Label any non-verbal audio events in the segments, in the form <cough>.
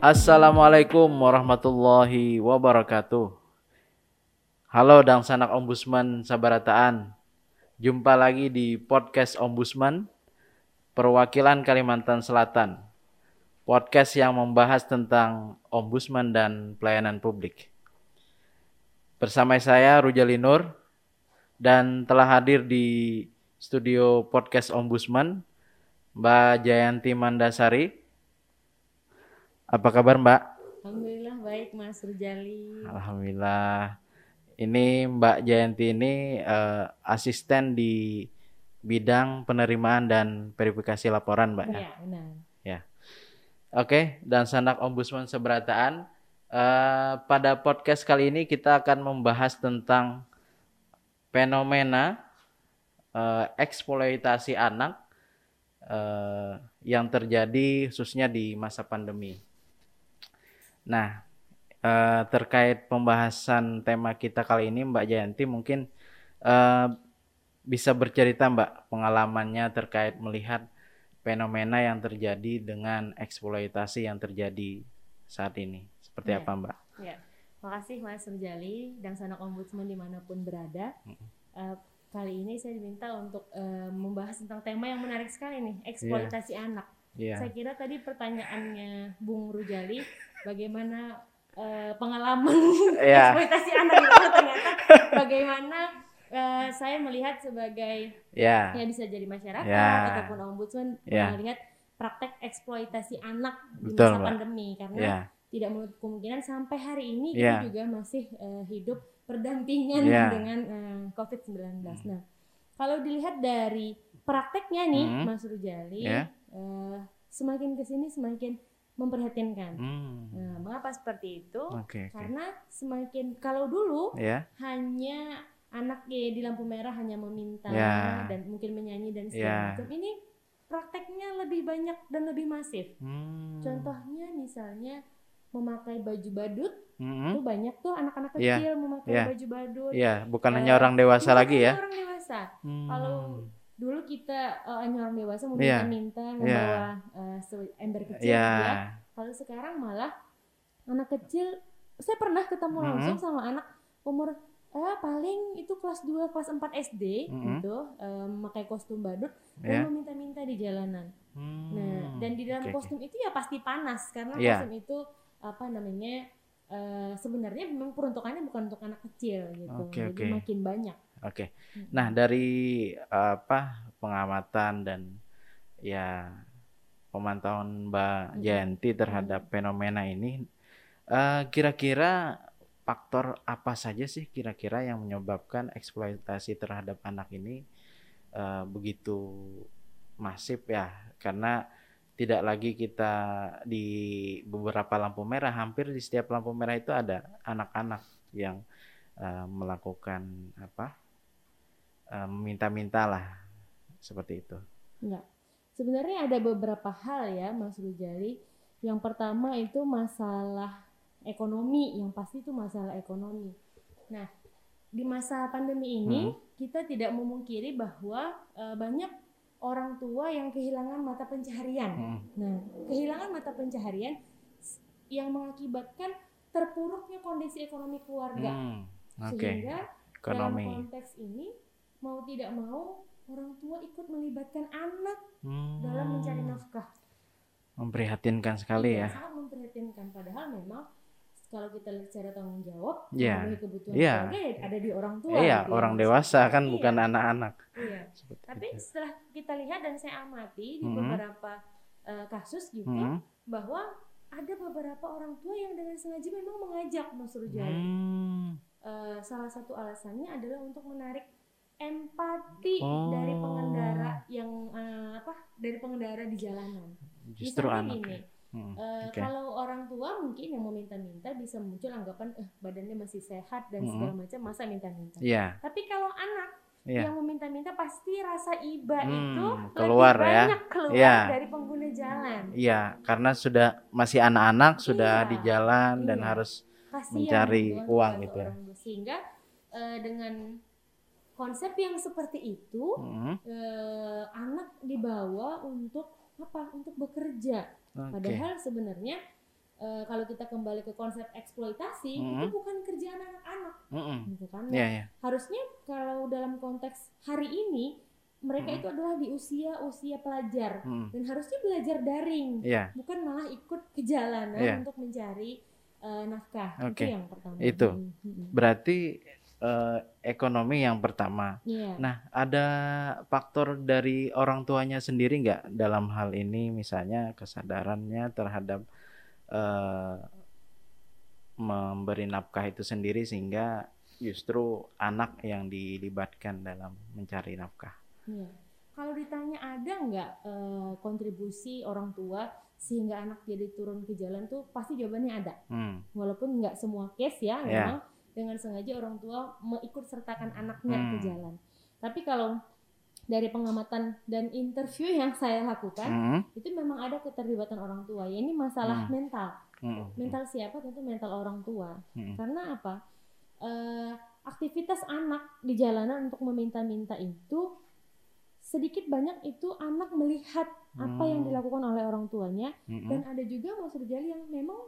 Assalamualaikum warahmatullahi wabarakatuh. Halo dan sanak ombudsman Sabarataan. Jumpa lagi di podcast Ombudsman Perwakilan Kalimantan Selatan. Podcast yang membahas tentang ombudsman dan pelayanan publik. Bersama saya Rujali Nur dan telah hadir di studio podcast Ombudsman Mbak Jayanti Mandasari. Apa kabar Mbak? Alhamdulillah baik Mas Rujali. Alhamdulillah. Ini Mbak Jayanti ini uh, asisten di bidang penerimaan dan verifikasi laporan, Mbak ya. Iya, benar. Ya. Oke, dan sanak ombudsman seberataan. Uh, pada podcast kali ini kita akan membahas tentang fenomena uh, eksploitasi anak uh, yang terjadi khususnya di masa pandemi. Nah, uh, terkait pembahasan tema kita kali ini, Mbak Jayanti mungkin uh, bisa bercerita, Mbak, pengalamannya terkait melihat fenomena yang terjadi dengan eksploitasi yang terjadi saat ini. Seperti ya. apa, Mbak? Ya. Makasih Mas Rujali dan sanak ombudsman di mana pun berada. Uh, kali ini saya diminta untuk uh, membahas tentang tema yang menarik sekali nih, eksploitasi yeah. anak. Yeah. Saya kira tadi pertanyaannya Bung Rujali bagaimana uh, pengalaman <laughs> yeah. eksploitasi anak itu ternyata bagaimana uh, saya melihat sebagai yeah. ya bisa jadi masyarakat yeah. ataupun ombudsman yeah. melihat praktek eksploitasi anak di masa pandemi karena yeah. tidak menutup kemungkinan sampai hari ini yeah. kita juga masih uh, hidup berdampingan yeah. dengan uh, COVID-19. Hmm. Nah, kalau dilihat dari prakteknya nih hmm. Mas Rujali yeah. Uh, semakin ke sini semakin memperhatinkan. Hmm. Nah, mengapa seperti itu? Okay, okay. Karena semakin kalau dulu yeah. hanya anak ya, di lampu merah hanya meminta yeah. dan mungkin menyanyi dan segala yeah. macam. Ini prakteknya lebih banyak dan lebih masif. Hmm. Contohnya misalnya memakai baju badut, mm-hmm. itu banyak tuh anak-anak iya. kecil yeah. memakai yeah. baju badut. Iya, yeah. bukan uh, hanya orang dewasa lagi ya. Orang dewasa. Hmm. Kalau dulu kita uh, orang dewasa mau yeah. minta membawa yeah. uh, ember kecil yeah. ya. Kalau sekarang malah anak kecil saya pernah ketemu mm -hmm. langsung sama anak umur eh paling itu kelas 2 kelas 4 SD mm -hmm. gitu um, kostum badut yeah. dan meminta-minta di jalanan. Hmm. Nah, dan di dalam okay, kostum itu ya pasti panas karena yeah. kostum itu apa namanya uh, sebenarnya memang peruntukannya bukan untuk anak kecil gitu. Okay, Jadi okay. makin banyak. Oke. Okay. Nah, dari apa pengamatan dan ya pemantauan Mbak Jayanti terhadap fenomena ini kira eh, kira-kira faktor apa saja sih kira-kira yang menyebabkan eksploitasi terhadap anak ini uh, begitu masif ya karena tidak lagi kita di beberapa lampu merah hampir di setiap lampu merah itu ada anak-anak yang uh, melakukan apa meminta-minta lah seperti itu. Enggak. Sebenarnya ada beberapa hal ya Mas Rujali. Yang pertama itu masalah ekonomi, yang pasti itu masalah ekonomi. Nah, di masa pandemi ini hmm. kita tidak memungkiri bahwa e, banyak orang tua yang kehilangan mata pencaharian. Hmm. Nah, kehilangan mata pencaharian yang mengakibatkan terpuruknya kondisi ekonomi keluarga. Hmm. Okay. Sehingga ekonomi. dalam konteks ini mau tidak mau orang tua ikut melibatkan anak hmm. dalam mencari nafkah. Memprihatinkan sekali ya. Sangat memprihatinkan. Padahal memang kalau kita lihat secara tanggung jawab, yeah. kebutuhan yeah. keluarga ya ada di orang tua. Iya, yeah, orang dewasa kan iya. bukan anak-anak. Iya. Tapi itu. setelah kita lihat dan saya amati di -hmm. beberapa uh, kasus gitu -hmm. bahwa ada beberapa orang tua yang dengan sengaja memang mengajak Mas. Hmm. Uh, salah satu alasannya adalah untuk menarik empati oh. dari pengendara yang uh, apa dari pengendara di jalanan. Justru Misalnya anak. Ini, ya? Hmm, uh, okay. Kalau orang tua mungkin yang mau minta-minta bisa muncul anggapan eh badannya masih sehat dan hmm. segala macam masa minta-minta. Yeah. Tapi kalau anak yeah. yang meminta-minta pasti rasa iba hmm, itu keluar lebih ya. banyak keluar yeah. dari pengguna jalan. Iya, yeah, karena sudah masih anak-anak sudah yeah. di jalan yeah. dan harus Kasian mencari uang gitu ya. Sehingga uh, dengan konsep yang seperti itu hmm. eh, anak dibawa untuk apa untuk bekerja okay. padahal sebenarnya uh, kalau kita kembali ke konsep eksploitasi mm -hmm. itu bukan kerjaan anak-anak mm -hmm. gitu kan yeah, yeah. harusnya kalau dalam konteks hari ini mereka mm -hmm. itu adalah di usia usia pelajar mm -hmm. dan harusnya belajar daring yeah. bukan malah ikut ke jalanan yeah. untuk mencari uh, nafkah okay. itu yang pertama itu mm -hmm. berarti uh, ekonomi yang pertama. Yeah. Nah, ada faktor dari orang tuanya sendiri nggak dalam hal ini, misalnya kesadarannya terhadap uh, memberi nafkah itu sendiri sehingga justru anak yang dilibatkan dalam mencari nafkah. Yeah. Kalau ditanya ada nggak uh, kontribusi orang tua sehingga anak jadi turun ke jalan tuh pasti jawabannya ada. Hmm. Walaupun nggak semua case ya, yeah. memang dengan sengaja orang tua mengikut sertakan anaknya hmm. ke jalan. Tapi kalau dari pengamatan dan interview yang saya lakukan hmm. itu memang ada keterlibatan orang tua. Ya ini masalah hmm. mental. Hmm. Mental siapa? Tentu mental orang tua. Hmm. Karena apa? Uh, aktivitas anak di jalanan untuk meminta-minta itu sedikit banyak itu anak melihat apa yang hmm. dilakukan oleh orang tuanya hmm. dan ada juga Mas Rujali yang memang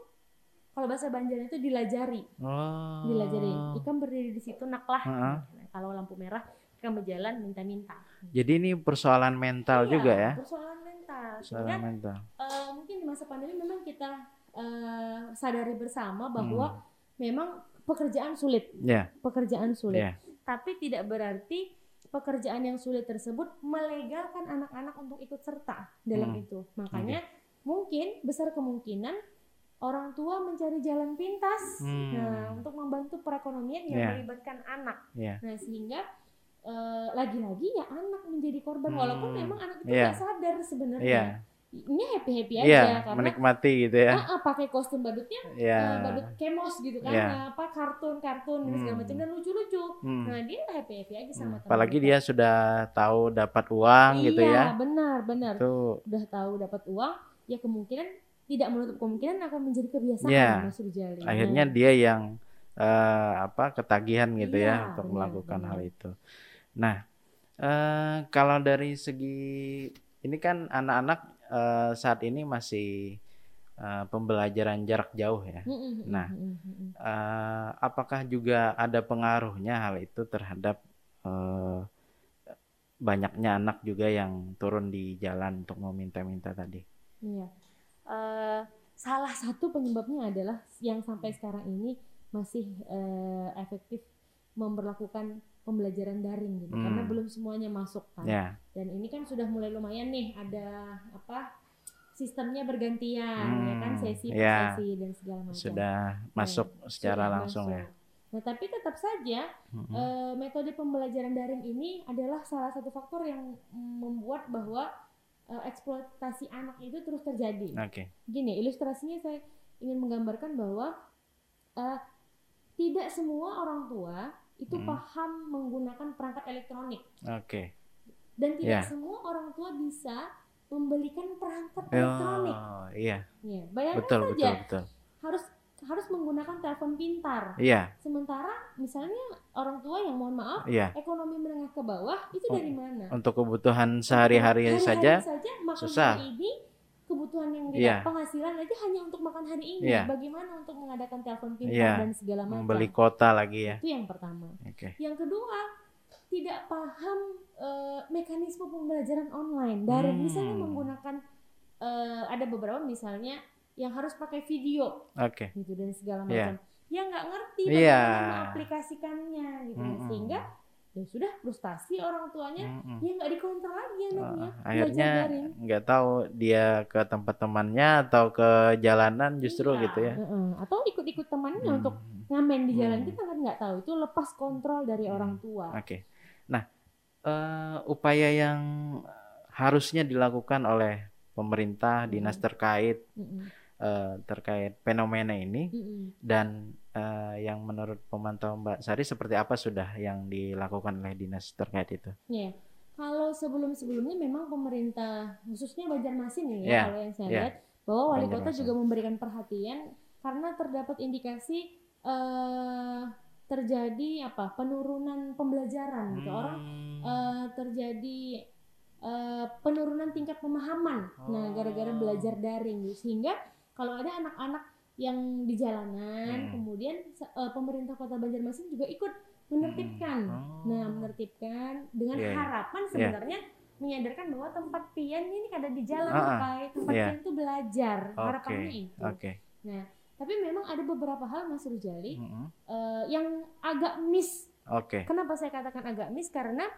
kalau bahasa Banjar itu dilajari. Oh. Dilajari. Ikan berdiri di situ naklah. Uh -huh. nah, kalau lampu merah ikan berjalan minta-minta. Jadi ini persoalan mental iya, juga ya? Persoalan mental. Persoalan Sehingga, mental. Uh, mungkin di masa pandemi memang kita uh, sadari bersama bahwa hmm. memang pekerjaan sulit. Yeah. Pekerjaan sulit. Yeah. Tapi tidak berarti pekerjaan yang sulit tersebut melegalkan anak-anak untuk ikut serta dalam hmm. itu. Makanya okay. mungkin besar kemungkinan orang tua mencari jalan pintas hmm. nah untuk membantu perekonomian yang yeah. melibatkan anak yeah. nah sehingga uh, lagi-lagi ya anak menjadi korban hmm. walaupun memang anak itu yeah. sadar sebenarnya yeah. ini happy happy aja yeah, karena menikmati gitu ya uh, uh, pakai kostum badutnya yeah. uh, badut kemos gitu kan yeah. apa kartun kartun hmm. segala macam dan lucu-lucu hmm. nah dia happy happy aja sama hmm. apalagi dia sudah tahu dapat uang iya, gitu ya iya benar benar Tuh. udah tahu dapat uang ya kemungkinan tidak menutup kemungkinan akan menjadi kebiasaan ya, Mas Rujali. Akhirnya dia yang uh, apa ketagihan gitu ya, ya untuk benar, melakukan benar. hal itu. Nah, uh, kalau dari segi ini kan anak-anak uh, saat ini masih uh, pembelajaran jarak jauh ya. Nah, uh, apakah juga ada pengaruhnya hal itu terhadap uh, banyaknya anak juga yang turun di jalan untuk meminta-minta tadi? Iya uh, salah satu penyebabnya adalah yang sampai sekarang ini masih uh, efektif memperlakukan pembelajaran daring gitu hmm. karena belum semuanya masuk kan yeah. dan ini kan sudah mulai lumayan nih ada apa sistemnya bergantian hmm. ya kan sesi yeah. sesi dan segala macam sudah masuk nah, secara sudah langsung ya. masuk. ya nah tapi tetap saja hmm. uh, metode pembelajaran daring ini adalah salah satu faktor yang membuat bahwa uh, eksploitasi anak itu terus terjadi. Oke. Okay. Gini, ilustrasinya saya ingin menggambarkan bahwa uh, tidak semua orang tua itu hmm. paham menggunakan perangkat elektronik. Oke. Okay. Dan tidak yeah. semua orang tua bisa membelikan perangkat oh, elektronik. iya. Iya, bayangkan betul, saja. Betul, betul. Harus harus menggunakan telepon pintar. Iya. Sementara misalnya orang tua yang mohon maaf iya. ekonomi menengah ke bawah itu oh, dari mana? Untuk kebutuhan sehari-hari saja, saja makan susah. hari ini kebutuhan yang tidak iya. penghasilan aja hanya untuk makan hari ini. Iya. Bagaimana untuk mengadakan telepon pintar iya. dan segala macam? Membeli kota lagi ya. Itu yang pertama. Okay. Yang kedua tidak paham uh, mekanisme pembelajaran online. Dari hmm. misalnya menggunakan uh, ada beberapa misalnya yang harus pakai video okay. gitu dan segala iya. macam yeah. yang nggak ngerti yeah. bagaimana mengaplikasikannya gitu mm -hmm. sehingga ya sudah frustasi orang tuanya mm -hmm. ya nggak dikontrol lagi anaknya uh, akhirnya nggak tahu dia ke tempat temannya atau ke jalanan justru iya. gitu ya uh -uh. atau ikut-ikut temannya hmm. untuk ngamen di jalan hmm. kita kan nggak tahu itu lepas kontrol dari hmm. orang tua oke okay. nah uh, upaya yang harusnya dilakukan oleh pemerintah dinas terkait mm -hmm uh, terkait fenomena ini mm -hmm. dan uh, yang menurut pemantau Mbak Sari seperti apa sudah yang dilakukan oleh dinas terkait itu? Yeah. Kalau sebelum-sebelumnya memang pemerintah khususnya Banjarmasin ya yeah. kalau yang saya yeah. lihat bahwa wali kota juga memberikan perhatian karena terdapat indikasi uh, terjadi apa penurunan pembelajaran gitu orang uh, terjadi uh, penurunan tingkat pemahaman oh. nah gara-gara belajar daring gitu. sehingga kalau ada anak-anak yang di jalanan, hmm. kemudian uh, pemerintah Kota Banjarmasin juga ikut menertibkan. Hmm. Oh. Nah, menertibkan dengan yeah. Iya. harapan iya. sebenarnya yeah. menyadarkan bahwa tempat pian ini ada di jalan, uh, tempat yeah. pian itu belajar. Okay. Harapannya itu. Okay. Nah, tapi memang ada beberapa hal Mas Rujali mm -hmm. uh, yang agak miss. Oke. Okay. Kenapa saya katakan agak miss? Karena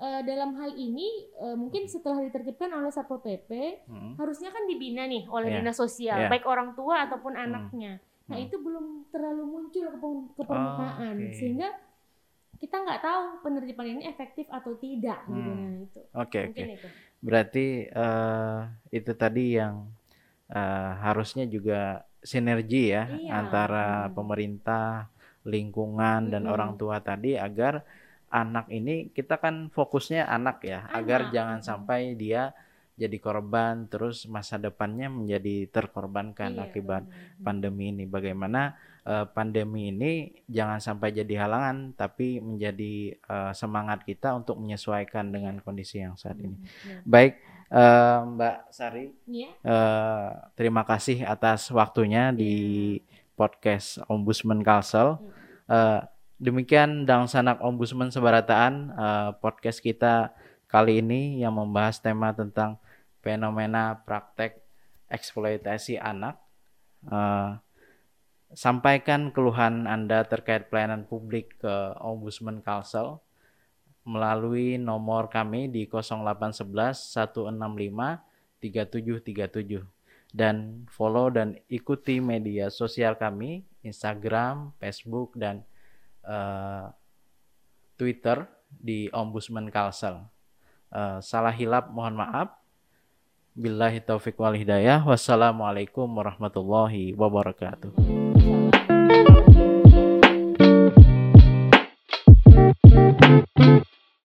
uh, dalam hal ini uh, mungkin setelah ditertibkan oleh satpol pp hmm. harusnya kan dibina nih oleh yeah. dinas sosial yeah. baik orang tua ataupun hmm. anaknya. Nah hmm. itu belum terlalu muncul ke, ke permukaan oh, okay. sehingga kita nggak tahu penertiban ini efektif atau tidak hmm. gitu nah itu. Oke okay, oke. Okay. Berarti uh, itu tadi yang uh, harusnya juga sinergi ya iya. antara hmm. pemerintah, lingkungan dan hmm. orang tua tadi agar anak ini kita kan fokusnya anak ya, anak. agar jangan sampai dia jadi korban terus masa depannya menjadi terkorbankan iya, akibat benar. pandemi ini. Bagaimana uh, pandemi ini jangan sampai jadi halangan tapi menjadi uh, semangat kita untuk menyesuaikan dengan kondisi yang saat ini. Hmm, Baik uh, Mbak Sari. Iya. uh, terima kasih atas waktunya di iya. podcast Ombudsman Kalsel. Uh, demikian Dang Sanak Ombudsman Sebarataan uh, podcast kita kali ini yang membahas tema tentang fenomena praktek eksploitasi anak. Uh, sampaikan keluhan Anda terkait pelayanan publik ke Ombudsman Kalsel melalui nomor kami di 0811 165 3737 dan follow dan ikuti media sosial kami Instagram, Facebook dan Eh, Twitter di Ombudsman Kalsel. Eh, salah hilap mohon maaf. Billahi taufik wal hidayah. Wassalamualaikum warahmatullahi wabarakatuh.